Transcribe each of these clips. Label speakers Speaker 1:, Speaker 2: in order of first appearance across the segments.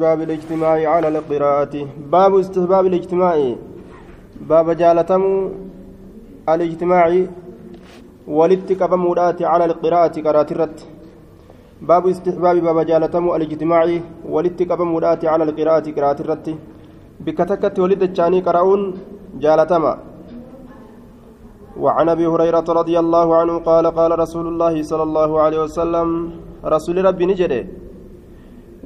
Speaker 1: باب الاجتماع على القراءة. باب استحباب الاجتماع. باب جالتم الاجتماع ولت قبمودات على القراءة قراءة الرت باب استحباب باب جالتم الاجتماع ولت قبمودات على القراءة قراءة الرت بكتكت ولد الجاني قرؤون جالتما وعن أبي هريرة رضي الله عنه قال قال رسول الله صلى الله عليه وسلم رسول ربي نجده.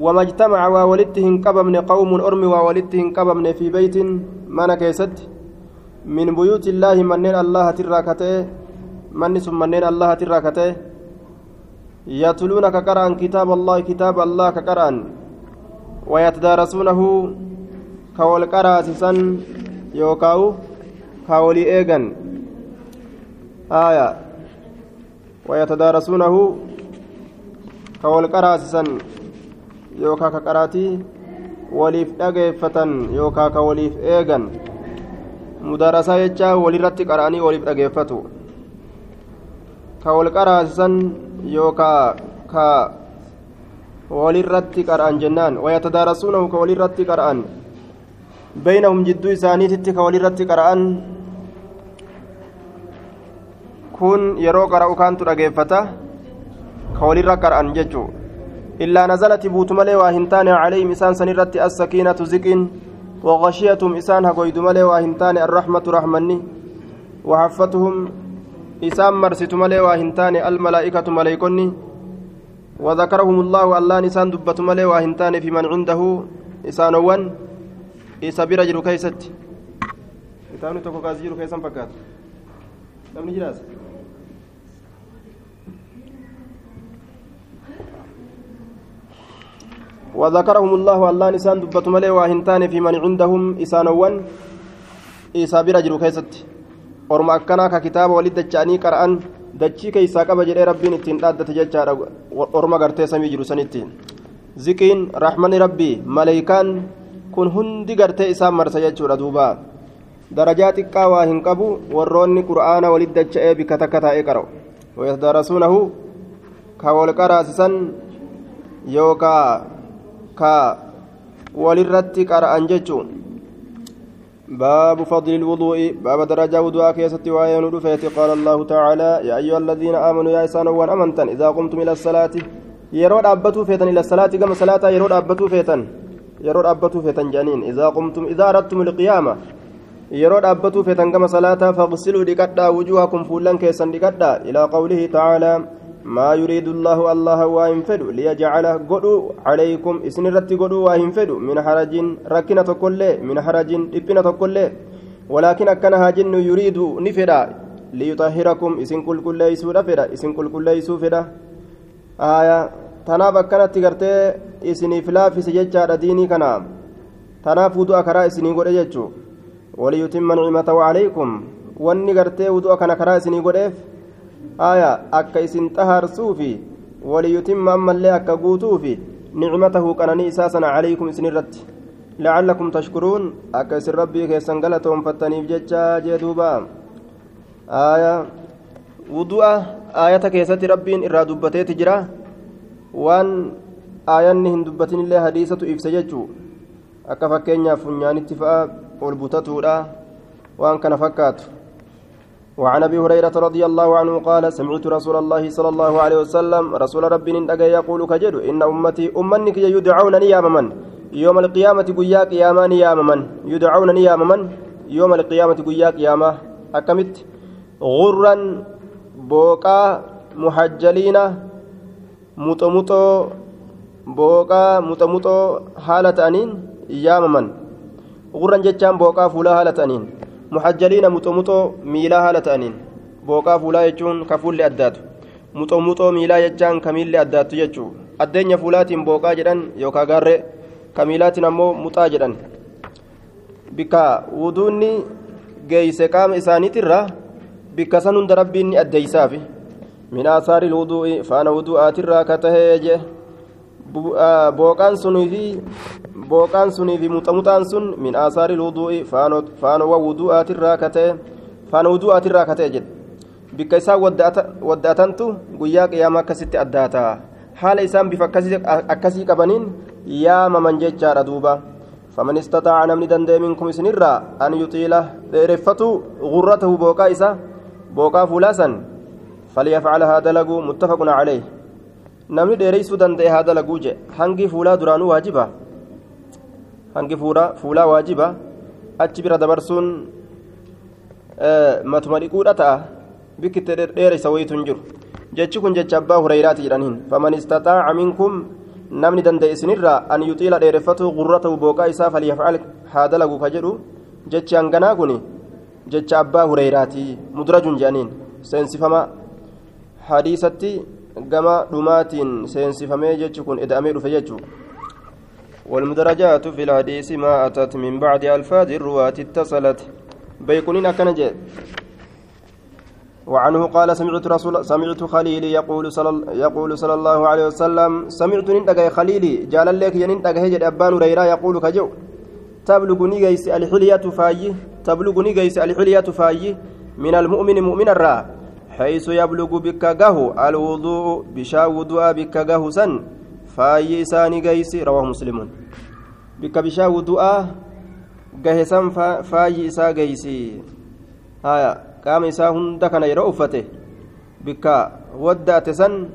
Speaker 1: وما اجتمع وولدتهن قبمن قوم أرمي وولدتهن قبمن في بيت من كيست؟ من بيوت الله منين الله تراكته؟ من ثم منين الله تراكته؟ يتلون كقرآن كتاب الله كتاب الله كقرآن. ويتدارسونه كول قراسسا يوكاو كولي إيغن آية. ويتدارسونه كول قراسسا yookaan ka qaraatii waliif dhageeffatan yookaan ka waliif eegan mudarasaa jecha walirratti qara'anii waliif dhageeffatu ka wal qaraasisan yookaan ka walirratti qara'an jennaan wayatadaarasuunahu ka walirratti qara'an beynahum jidduu isaaniititti ka walirratti qara'an kun yeroo qara'u kaantu dhageeffata ka walirra qara'an jechuudha إلا نزلت بوت ملي واهنتان عليهم إسان سنرت السكينة زكين وغشيتهم إسان هقويد ملي واهنتان الرحمة رحمني وحفتهم إسان مرست ملي واهنتان الملائكة ملائكني وذكرهم الله الله نسان دبة ملي واهنتان في من عنده إسان ون إسا برجل كيست. إتانو تكو كازيرو كيسان فكات. لم نجلاس وذكرهم الله الله نسان دبت ملي واهنتان في من عندهم إسانوان إيسا برجل كيست orma akkanaa ka kitaaba walit dacha'anii qara'an dachii keeysaa qaba jedhee rabbiin ittiin dhaaddate jechaadha orma gartee samii jiru sanitti ziqiin raxmani rabbii maleeykaan kun hundi gartee isaan marsa jechuudha duuba darajaa xiqqaa waa hin qabu warroonni qur'aana walit dacha'ee bikka takka taa'ee qara'u wayatadarasuunahu ka wal qaraasisan yookaa ka walirratti qara'an jechuun. باب فضل الوضوء باب درجة وضوء كيست وعين رفيت قال الله تعالى يا أيها الذين آمنوا يا إسان وان أمنتن إذا قمتم إلى الصلاة يرود أبتوا فيتن إلى الصلاة كما صلاة يرود أبتوا فيتن يرود أبتوا فيتن جانين إذا قمتم إذا أردتم القيامة يرود أبتوا فيتن كما صلاة فاغسلوا لكدا وجوهكم فولا كيسا لكدا إلى قوله تعالى ما يريد الله الله وإن فدو ليجعل قدو عليكم إسن رتي قدو وإن فدو من حرج ركنة كل من حرج إبنة كل ولكن أكنها جن يريد نفدا ليطهركم إسن كل كل ليسو فدا إسن كل كل ليسو فدا. آية تناب أكنت تغرتي إسن فلاف سججة ديني كنا. تناف ودو أكرا إسني قد يجو وليتم نعمته عليكم. واني غرتي ودو أكنا كرا aya akka isin xahaarsuufi waliyutimma ammallee akka guutuufi nicmatahu qananii isaa sana calaykum isin irratti laallakum tashkuruun akka isin rabbii keessan galatoonfattaniif jecha jee duuba. Aya wudu'a aayata keessatti rabbiin irraa dubbateeti jira. Waan aayanni hin dubbatinillee hadiisatu ibsa jechuu. Akka fakkeenyaaf funyaanitti fa'a ol butatuudha. Waan kana fakkaatu. وعن أبي هريرة رضي الله عنه قال سمعت رسول الله صلى الله عليه وسلم رسول ربي ندق يقول كجد إن أمتي أمنك يدعون نياما يوم القيامة قيا قياما نياما يدعون نياما يوم القيامة قيا قياما أكمت غرا بوقا محجلين مطمطو بوقا مطمطو حالة أنين يامما غرا جتان بوقا فولا حالة أنين. Muxajjaliina muxomuxoo miilaa haala ta'aniin booqaa fuulaa jechuun ka fuulli addaatu muxomuxoo miilaa jechaan ka miilli addaattu jechuu addeenya fuulaatiin booqaa jedhan yookaan gaarree ka miilaatiin ammoo muxaa jedhan bikka wuduunni geeyse qaama isaaniitirra bikka san hunda rabbiin ni addeeysaafi min aasaari lwuduu'i faana wuduu'aatirraa ka tahee jee booqaan sunii fi booqaan sunii fi muxamuxaan sun min aasaari lwuduu'i faanowwa wuduu'aatirraa katee faana wuduu'aatirraa katee jedhe bikka isaan wadda'atantu guyyaa qiyaamaa akkasitti addaata haala isaan bifa akkasii qabaniin yaamaman jechaadha duuba فمن استطاع نمني دندي منكم سنرا أن يطيل رفته غرته بوكا إسا بوكا فلاسا فليفعل هذا لغو متفق عليه namni dheereysuu danda'e haa dalaguu je hangi fuulaa duraanuu waajiba hangi fuulaa waajiba achi bira dabarsuun matuma dhiquudha ta'a bikkitti dheereysa wayitu hin jiru jechi kun jecha abbaa hureyraati jedhaniin faman istaxaaca minkum namni danda'e isinirraa an yuxiila dheereffatu gurratahu booqaa isaa falyafcal haa dalagu ka jedhu jechi hanganaa kun jecha abbaa hureyraati mudrajun jedhaniin seensifama hadiisatti gama dhumaatiin seensifamee jechi kun eda'amee dhufe jechuu والمدرجات في الحديث ما أتت من بعد ألفاظ الرواة اتصلت بيكونين أكنجي وعنه قال سمعت رسول سمعت خليلي يقول صلى يقول صلى الله عليه وسلم سمعت ننتقى خليلي جال لك ينتقى هجر أبان ريرا يقول كجو. تبلغني جيس الحلية فاي تبلغني جيس الحلية فاي من المؤمن مؤمن الرا. حيث يبلغ بك جهو الوضوء بشا وضوء بك جهو سن فاي ساني جيس رواه مسلم. بك بشا وضوء جهسان فاي سا جيسي هايا yeroo uffate bikka waddaate san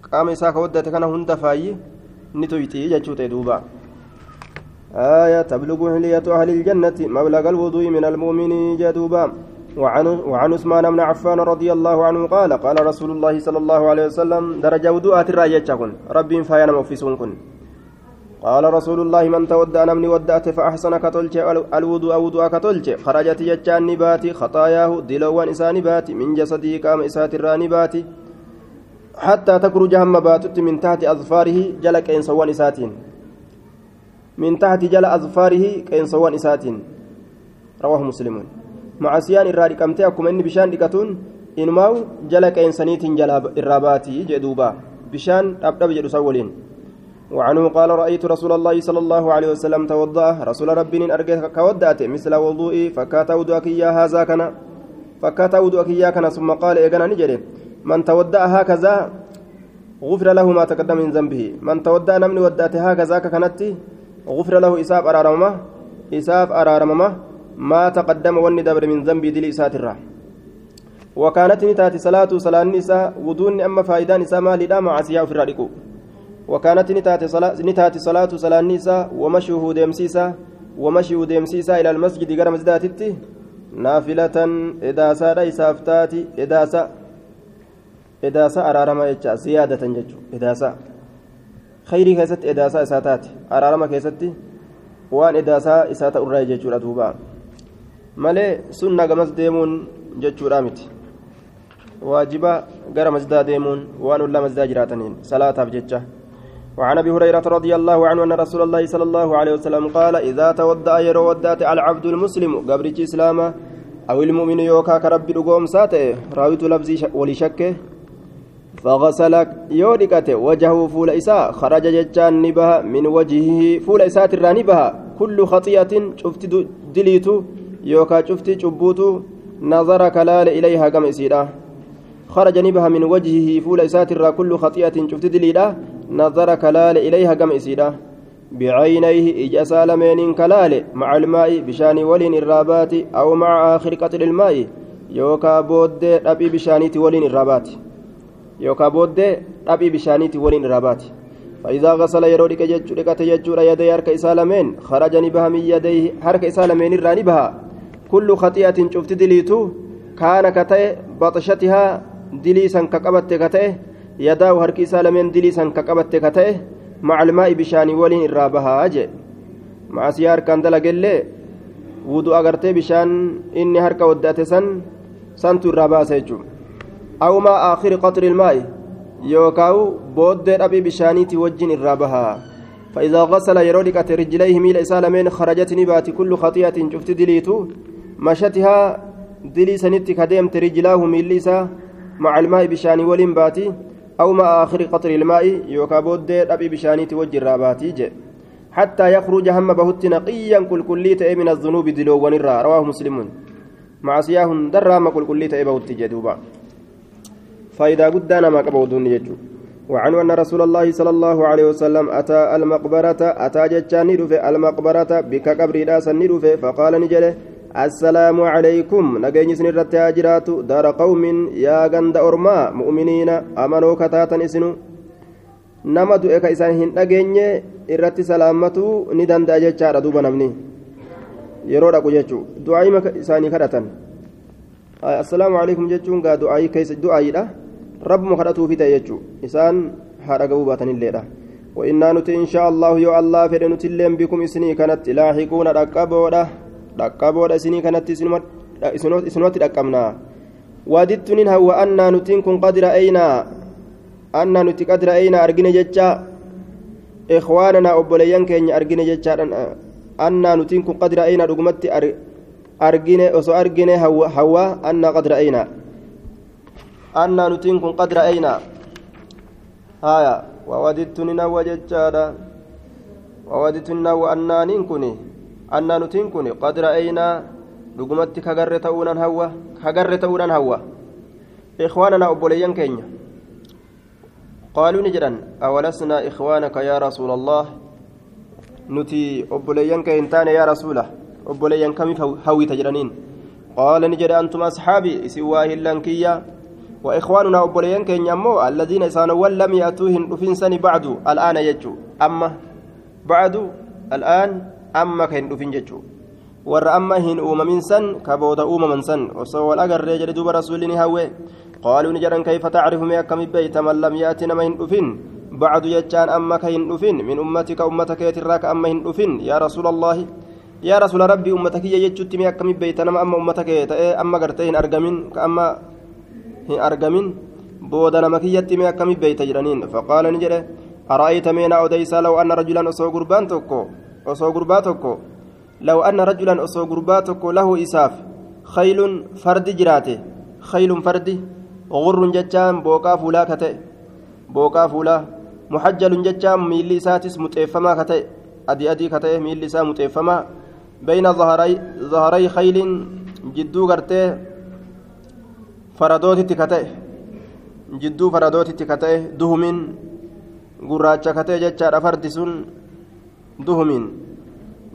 Speaker 1: qaama isaa ka waddaate kana hunda faayyi ni tuyxii jechuu ta'e duuba آية تبلغ حلية أهل الجنة مبلغ الوضوء من المؤمن جدوبا. وعن وعن عثمان بن عفان رضي الله عنه قال قال رسول الله صلى الله عليه وسلم درجة وضوءات الراية ربي فاينا مفسون كن قال رسول الله من تودى نمني ودأت فأحسن كتلج الوضوء وضوء كتلج خرجت يجان نباتي خطاياه دلوان إسان باتي من جسده قام إسات الراني باتي حتى تخرج هم باتت من تحت أظفاره جل كين سوان إساتين. من تحت جل أظفاره كين سوان إساتين. رواه مسلم. مع سيان الرادي كمتي أكم إني بشان دكتون إنماو جل كين سنيتين جل الراباتي جدوبا بشان أبدأ بجدو سولين وعنه قال رأيت رسول الله صلى الله عليه وسلم توضأ رسول ربي أرجع كودأت مثل وضوئي فكات وضوءك يا هذا كان فكات وضوءك يا كان ثم قال إيجانا نجري من تودأ هكذا غفر له ما تقدم من ذنبه من تودأ نمني ودأت هكذا كانت غفر له إساب أرارمه إساب أرارمه ما تقدم والندبر من ذنبي دلي ساتره وكانت نتاتي صلاة صلاة النساء ودون أما فائدان نساء ما لدا مع سياء في الرادقو وكانت نتاتي صلاة نتاتي صلاة صلاة النساء ومشيه ديمسيسا ومشيه ديمسيسا إلى المسجد غير مسجداتي نافلة إداسا ليس أفتاتي إداسا إداسا أرارما يجا زيادة ججو إداسا خيري كيست إداسا إساتات أرارما كيستي. وان إداسا إساتا أرى دوبا malee sunna gamas deemuun jechuudha miti. Waajiba gara masjidaa deemuun waan ollaa masjidaa jiraataniin salaataaf jecha. وعن ابي هريره رضي الله عنه ان رسول الله صلى الله عليه وسلم قال اذا تودع يرو ودات العبد المسلم قبرج اسلاما أو المؤمن يوكا كرب دغوم ساته راويت لفظي ولشك فغسل يودكت وجهه فول إساء خرج ججان نبها من وجهه فول إساء الرانبها كل خطيئة شفت دليتو يوكا شفت شبوتو نظر كلال إليها كم إسيرا خرج نبها من وجهه فول إساتر كل خطيئة شفت دليلا نظر كلال إليها كم إسيرا بعينيه إجا سالمين كلال مع الماء بشان ولين الرابات أو مع آخر قطر الماء يوكا بود أبي بشانيت ولين الرابات يوكا بود أبي بشانيت ولين الرابات فإذا غسل يرودك جدك يجور يدي هرك إسالمين خرج نبها من يديه هرك إسالمين الراني بها كل خطيئة شفت دليتو كان كتئ بطشتها دليسا كقبت كتئ يداه هرك إسالمين دليسا كقبت كتئ مع الماء بشاني ولين الرابها أجي مع سيار كان دلقلي ودو أغرتي بشان إني هرك ودأت سن سنتو الرابها سيجو. أو ما آخر قطر الماء يوكاو بود أبي بشانيتي وجن الرابها. فإذا غسل يرودك رجليه ميل إسالمين خرجت نبات كل خطيئة شفت دليتو. مشتها دلي سنت كديمت رجلاه ميليسا مع الماء بشاني ولين باتي أو مع آخر قطر الماء يوكا بود أبي بشانيتي وجن الراباتي جي. حتى يخرج هم بهت نقيا كل كليت من الذنوب دلو ونرى رواه مسلم. مع سياه درام كل كليت بهت جدوبا فإذا قدنا ما قبضون يجو. وعنه أن رسول الله صلى الله عليه وسلم أتى المقبرة أتى جتشان المقبرة بك قبر راس فقال نجله السلام عليكم نجيني سنرت هاجرات دار قوم يا غند أرما مؤمنين أمنوا كتاتا إسنو nama du'e ka isaan hin dhageenye irratti salaammatu ni danda'a jechaadha duuba namni yeroo dhaqu jechuu du'aayima isaanii kadhatan assalaamu alaikum jechuun gaa du'aayii keessa du'aayiidha rabbuma kadhatuufi ta'e jechuu isaan haadha ga'uu baatanilleedha وإنا نتي إن شاء الله يو الله فدي نتي لهم بكم إسني كانت لاحقون رقبودا كانت إسنوت رقمنا وددت ننها وأنا نتين كن قد رأينا أنا نتي قد رأينا أرجن جتشا إخواننا أبوليان كين أرجن جتشا أنا نتين كن قد رأينا رقمت أرجن أسو أرجن هوا هوا أنا قد رأينا أنا نتين كن قد رأينا هايا ووددت ننوى جتشارا ووددت ننوى أنا ننكني أنا نتين كني قد رأينا ta'uudhaan hawwa kagarre ta'uudhaan hawwa ikhwaanana obboleeyyan keenya qaaluu ni jedhan awalasnaa ikhwaanaka yaa rasuula allah nuti obboleeyyan kee hin taane yaa rasuula obboleeyyan kamiif hawwita jedhaniin qaala ni jedhe antuma asxaabii isin waa hillan kiyya وإخواننا أبوليان كين يمو الذين إسانوا لم يأتوهن دفين سني بعد الآن يجو أما بعد الآن أما كين دفين يجو warra amma hin uumamin san ka booda uumaman san osoo wal agarree jedhe duuba rasuulli ni hawwe qaaluu ni jedhan kayfa tacrifu mee akkami beeyta man lam yaati nama hin dhufin bacdu jechaan amma ka hin dhufin min ummatika ummata keetirraa ka amma hin dhufin yaa rasuula allaahi yaa rasuula rabbii ummata kiyya jechutti mee akkami beeyta nama amma ummata kee ta'ee amma gartee hin argamin ka amma hin argamin booda nama kiyyatti mee akkami beeyta jedhaniin faqaala ni ara'ayta meena odeysaa law anna rajulan osoo tokko osoo gurbaa tokko أن رجلا أصو قرباتك له إساف خيل فرد جراته خيل فرد غر جتام بوكا فولا كتئ بوكا فولا محجل جتام ميلي ساتس متئفما كتئ أدي أدي كتئ ميلي سا متئفما بين ظهري ظهري خيل جدو قرتي فردوتي كتئ جدو فردوتي كتئ دهمين gurraacha katee jechaadha fardi sun. Duhumin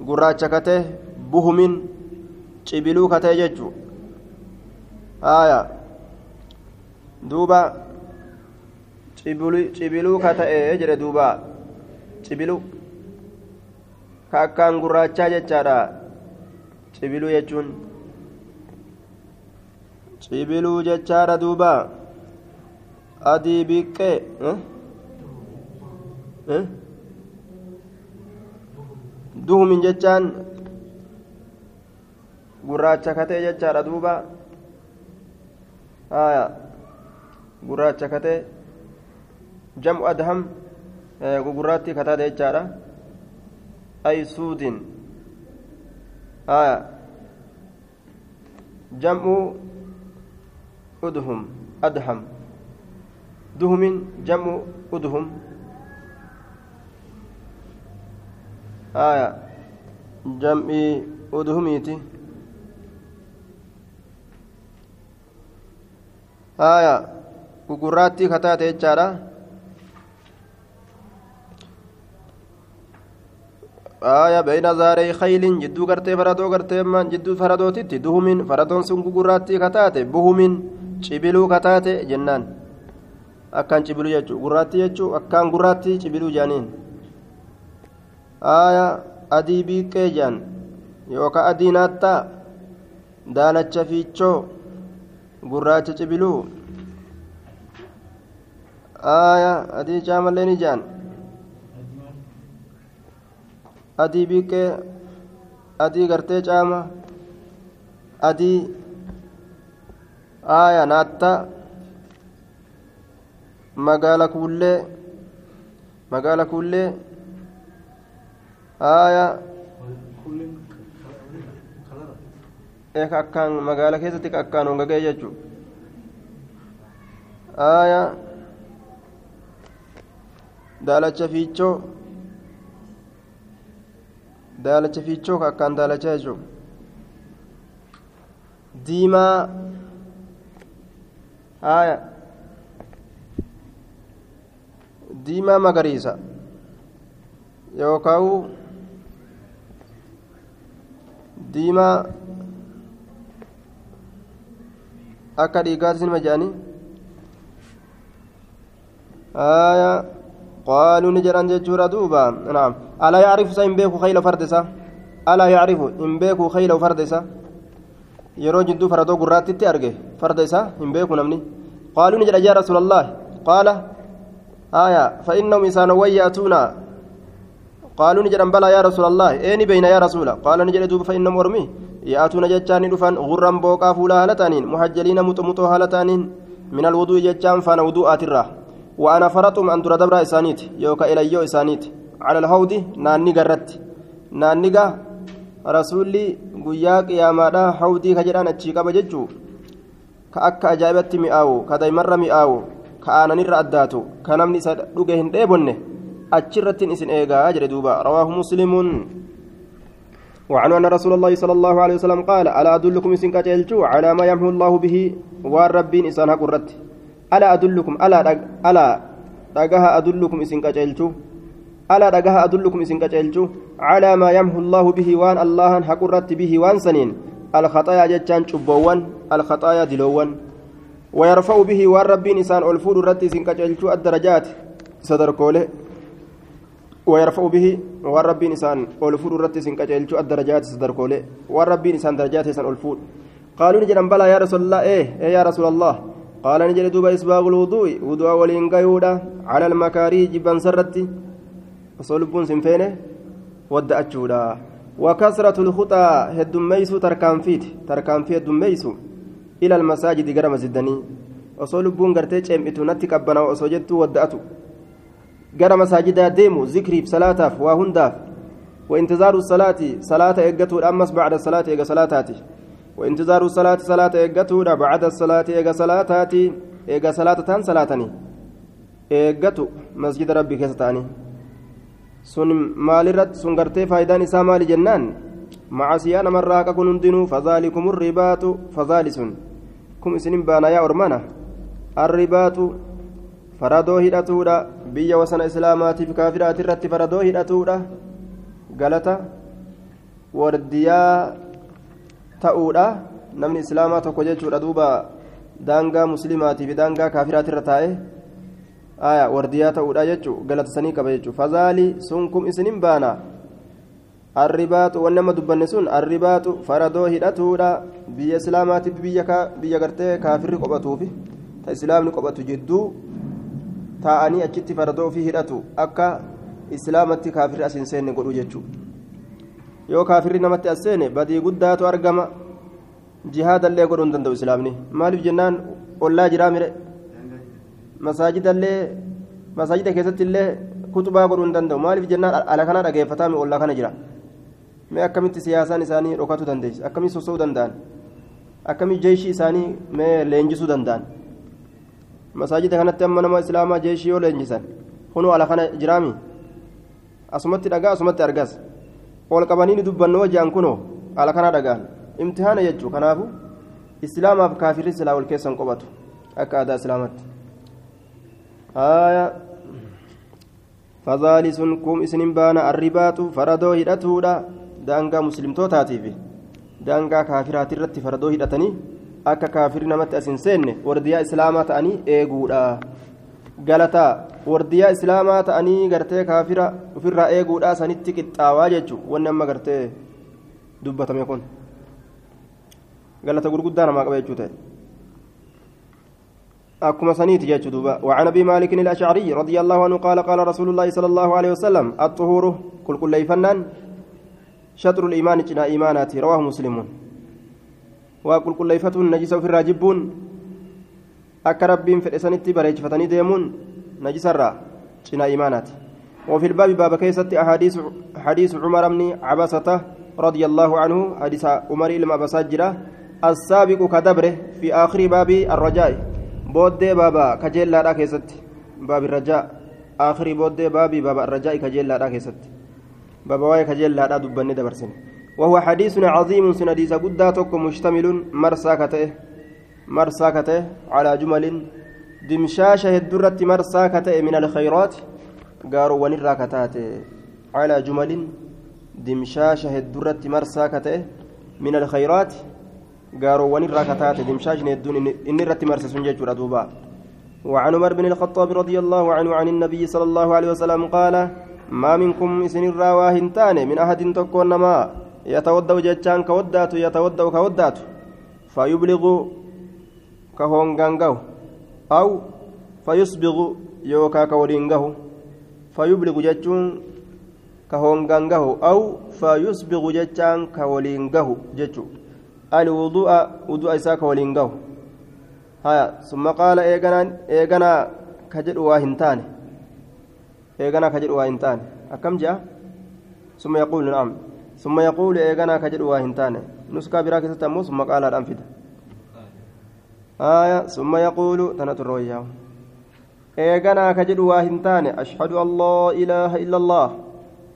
Speaker 1: gurraacha katee buhumin cibiluu katee jechuu haya duuba cibiluu kata'ee jedhe duuba cibiluu ka akkaan gurraachaa jechaadha cibiluu jechuun cibiluu jechaadha duuba adii biqqee duhumin jechaan gurraacha katee jechaadha duuba haya gurraacha katee jam'u adham gugurraatti kataate jechaadha ay suudin haya jam'u udhum adham duhumin jam'u udhum آية جمعي أدهميتي آية gugurraattii kataate jechaadha زاري خيل جدو غرتي فردو غرتي من جدو فردو تتي دهمين فردون سن gugurraattii kataate buhumin cibiluu kataate jennaan akkaan cibiluu jechuu gurraattii jechuu akkaan gurraattii cibiluu jaaniin aya adii biiqqee jaan yookaan adii naattaa daalacha fiichoo gurraacha cibiluu aya adii caamallee ni jaan adii biiqqee adii gartee caama adii aya naattaa magaala kuullee magaala kuullee aya akkaan magaala keessatti akkaan hongagee jechuu aya daalacha fiichoo daalacha fiichoo ka akkaan daalacha jechuu diimaa aya diimaa magariisa yookaan diimaa akka dhiigaatti sinima jedhanii qaaluu ni jedhan jechuudha duuba naam alaa yacrifu isa hin beeku khayla farda isa alaa yacrifu hin beeku khayla farda yeroo jidduu faradoo gurraattitti arge farda hin beeku namni qaaluu ni jedha yaa rasuulallah qaala آية فإنهم إسان ويأتونا قالوا نجد بلى يا رسول الله. إني بين يا رسول قال نجد دوب فإنهم ورمي يأتون جتان دفن غرا بوقا فولا هالتانين محجلين متمتو هالتانين. من الوضوء جتان فانا وضوءات الراه وأنا فرطم أن ترى دبر إسانيت. يوكا إليو إسانيت. على الهود ناني قرت ناني رسولي guyyaa qiyaamaadha hawdii ka jedhaan achii qaba jechuu ka akka ajaa'ibatti mi'aawu ka daymarra mi'aawu ka aananirra addaatu ka namni isa dhuge hin achirrattiin isin eegaa jedhe duuba. Rawaahu muslimuun وعن أن رسول الله صلى الله عليه وسلم قال ألا أدلكم إسن كتلجو على ما يمحو الله به والربين إسان قرت ألا أدلكم ألا ألا دقها أدلكم إسن كتلجو ألا دقها أدلكم إسن كتلجو على ما يمحو الله به وان الله حقرت به وان سنين الخطايا جتان شبوان الخطايا دلوان ويرفع به والربين إسان ألفود الرد إسن كتلجو الدرجات صدر كوله ويرفع به والربين إنسان ألفود الرت سنكجلتو الدرجات صدركولي والربين إنسان درجات إنسان ألفود قالوا نجد بلى يا رسول الله. إيه, إيه يا رسول الله. قال نجد دوبا إسباغ الوضوء. وضوء ولينقيودا على المكاري جبان سرتي وصلبون سنفينه ودأتشودا وكسرة الخطى هدميسو تركانفيت تركانفي هدميسو إلى المساجد قرم زدني. وصلبون قرتي جمعتو نتك أبنا وصوجدتو ودأتو gara masaajidaa deemu zikriif salaataaf waa hundaaf وانتظار الصلاة صلاة إيجاتو أمس بعد الصلاة إيجا صلاتاتي وانتظار الصلاة صلاة إيجاتو بعد الصلاة إيجا صلاتاتي إيجا صلاة تان صلاتني إيجاتو مسجد ربي كيستاني sun maalirratti sun gartee faayidaan isaa maali jennaan macasiyaa namarraa haqa kun hundinuu fazaalikum ribaatu fazaalisun kum isinin baanayaa ormana arribaatu faradoo hidhatuudha biyya wasana islaamaatiif kaafiraati irratti faradoo hidhatuudha galata wardiyaa ta'uudha namni islaamaa tokko jechuudha duuba daangaa muslimaatiif daangaa kaafiraati irra taa'e aya wardiyaa ta'uudha jechuu galata sanii qaba jechuu fazaali sun kum isinin baana arribaatu wanni amma dubbanne sun arribaatu faradoo hidhatuudha biyya islaamaatiif biyya gartee kaafirri qophatuufi ta islaamni qophatu jidduu taa'anii achitti faradoo ofii hidhatu akka islaamatti kaafirri as hin seenne godhu jechuudha yoo kaafirri namatti as seene badii guddaatu argama jihaadallee godhuu hin danda'u islaamni maaliif jennaan ollaa jiraa mire masaajidallee masaajida keessatti illee kutubaa godhuu hin danda'u maaliif jennaan ala kana dhageeffataa ollaa kana jira mee akkamitti siyaasaan isaanii dhokatu dandeessi akkamitti sosso'uu danda'an akkamitti jeeshii isaanii mee leenjisuu danda'an. masaajida kanatti amma nama islaamaa jeeshii yoo leenjisan kunuu ala kana jiraami. Asumatti dhagaa asumatti argas. Ol qabaniini dubbannoo jaan kunoo ala kana dhagaan. Imtihaana jechuu kanaafu islaamaaf kaafirri silaa wal keessan qobatu akka aadaa islaamatti aayaa fadaalisun kum isinin baana arribaatu faradoo hidhatuudha. Daangaa muslimtootaatiif daangaa kaafiraati irratti faradoo hidhatanii akka kaafirri namatti as hin seenne wardiyaa islaamaa ta'anii eeguudha galataa wardiyaa islaamaa ta'anii gartee kaafira ofirraa eeguudha sanitti qixxaawaa jechuun wanni amma gartee dubbatame kun galata gurguddaa namaa qaba jechuu ta'e أكما سنيت جاتشدوبا وعن أبي مالك الأشعري رضي الله عنه قال قال رسول الله صلى الله عليه وسلم الطهور كل كل فنان شطر الإيمان جنا إيماناتي رواه مسلمون وقل قليفتون نجس في الراجبون akka rabbiin fedhe sanitti bareechifatanii deemuun najisarraa cinaa imaanaati. وفي الباب باب كيست أحاديث حديث عمر بن عبسة رضي الله عنه حديث عمر إلما بساجرة السابق كدبره في آخر باب الرجاء بود بابا كجيل لا كيست باب الرجاء آخر بود باب باب الرجاء كجيل لا كيست بابا واي كجيل لا دبني دبرسن وهو حديث عظيم سنديس قدا توك مشتمل مرسى كته مرسى كته على جمل دمشاشة الدرة مرسى كته من الخيرات calaa jumalin dimshaasha heddurratti marsaa kata'e min alkhayraati gaaroowwan irraa kataate dimshaashni hedduun inni irratti marse sun jechuudha duuba وعن عمر بن الخطاب رضي الله عنه عن النبي صلى الله عليه وسلم قال ما منكم سن الراواهنتان من أحد تكون ما يتودع جتان كودات يتودع كودات فيبلغ كهونغانغو أو فيسبغ يوكا كولينغو فيبلغ جتون كهونغانغو أو فيسبغ جتان كولينغو جتو الوضوء وضوء إساك كولينغو هيا ثم قال إيغانا إيغانا كجد واهنتان إيغانا كجد واهنتان أكم جاء؟ ثم يقول نعم. ثم يقول إيغانا كجد واهنتان. نسكا براكة تمو ثم قال الأنفد آية ثم يقول تنت الرؤيا إيغانا كجد واهنتان. أشهد لا إله إلا الله.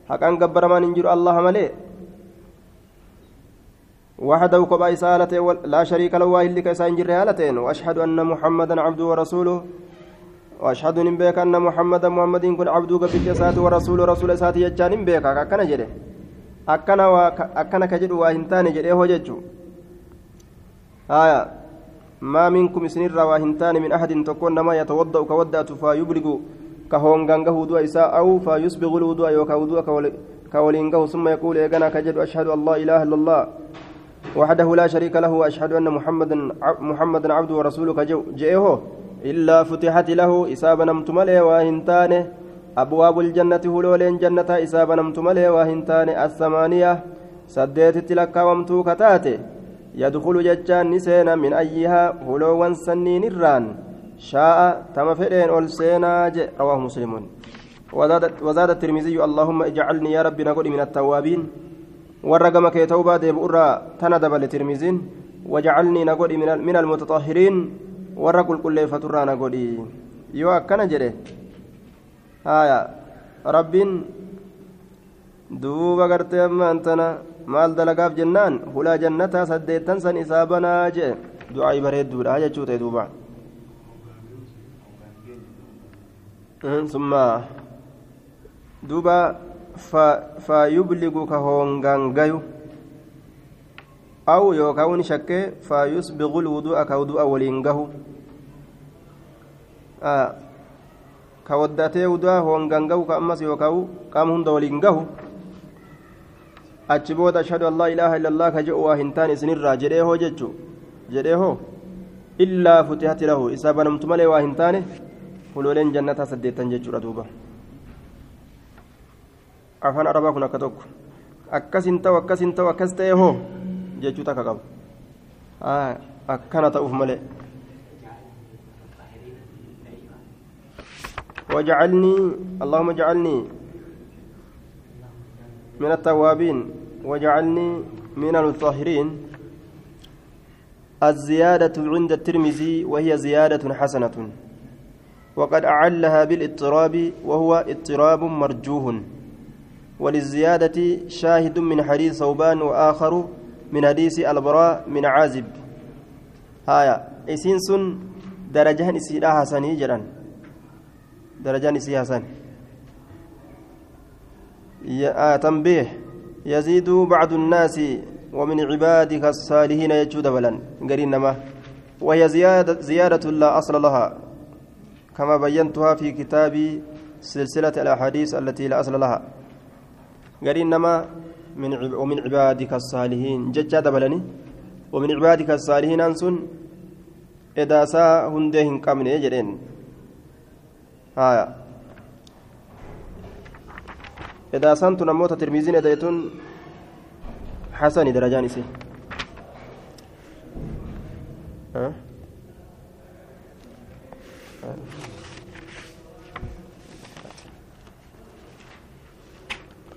Speaker 1: حقا قبر من انجر الله ملئ وحده كبا إسالته لا شريك له واهل لك إسان هالتين وأشهد أن محمدا عبده ورسوله. وأشهد أن محمدا محمد كن عبده قبل إساته ورسول رسول إساته يجان بك أكنا جده أكنا أكنا كجد واهنتان جده هو ججو آية ما منكم سنر واهنتان من أحد تكون ما يتوضأ كودأت فيبلغ كهونغانغه وضوء إساء أو فيسبغ الوضوء يوكا وضوء كولينغه ثم يقول إيغانا كجد أشهد أن لا إله إلا الله وحده لا شريك له واشهد ان محمدا محمدا عبده ورسوله جئه الا فتحت له اسابا نمتمله واهنتانه أبواب الجنة هلولين جنة اسابا نمتمله واهنتانه الثمانية. سديت تلك ومتو كتاته يدخل ججان نسينا من أيها هلوا سنين الران. شاء تم فدين أول سينا رواه مسلم. وزاد, وزاد الترمذي اللهم اجعلني يا ربي نقول من التوابين. gama kee ta'uu baate irraa tana dabale tirmiziin wajacalnii na godhi min almutaxahiriin warra qulqulleeffaturraa na haya rabbiin duuba gartee ammaan tana maal dalagaaf jennaan hulaa jannataa saddeettan san isaa banaa jee du'aa'ii bareedduudha jechuu ta'e duuba summa duuba faayubligu ka hoongaan gayu aw yookaan shakkee faayusbiqul wudu'a ka wudu'a waliin gahu الوضوء كوضوء ولينغه آه كوداتي وضوء هونغانغاو كأمس يوكاو قام هند ولينغه achi booda ashhadu an laa ilaaha illa allah ka jedhu waa hin taane isinirraa jedhee hoo jechu jedhee hoo illaa futihati lahu isaa banamtu malee waa hin taane hulooleen jannataa saddeettan jechuudha duuba afaan arabaa kun akka tokko akkas hin ta'u akkas hin ta'u akkas ta'e hoo jechuu takka qabu akkana ta'uuf malee وجعلني اللهم اجعلني من التوابين وجعلني من المطهرين. الزيادة عند الترمذي وهي زيادة حسنة. وقد أعلها بالإضطراب وهو اضطراب مرجوه. وللزيادة شاهد من حديث ثوبان وآخر من حديث البراء من عازب. هايا إسين سن درجان إسيلا حسني جران درجان إسي حسن آه تنبيه. يزيد بعض الناس ومن عبادك الصالحين يجود بلا قرينما وهي زيادة, زيادة لا أصل لها. كما بينتها في كتاب سلسلة الأحاديث التي لا أصل لها. قرين نما. من ومن عبادك الصالحين. ججا دبلني ومن عبادك الصالحين أنسن. إذا سا هندهن haya edaasaan tun ammoo ta tirmiziin edaetun hasani darajaan isi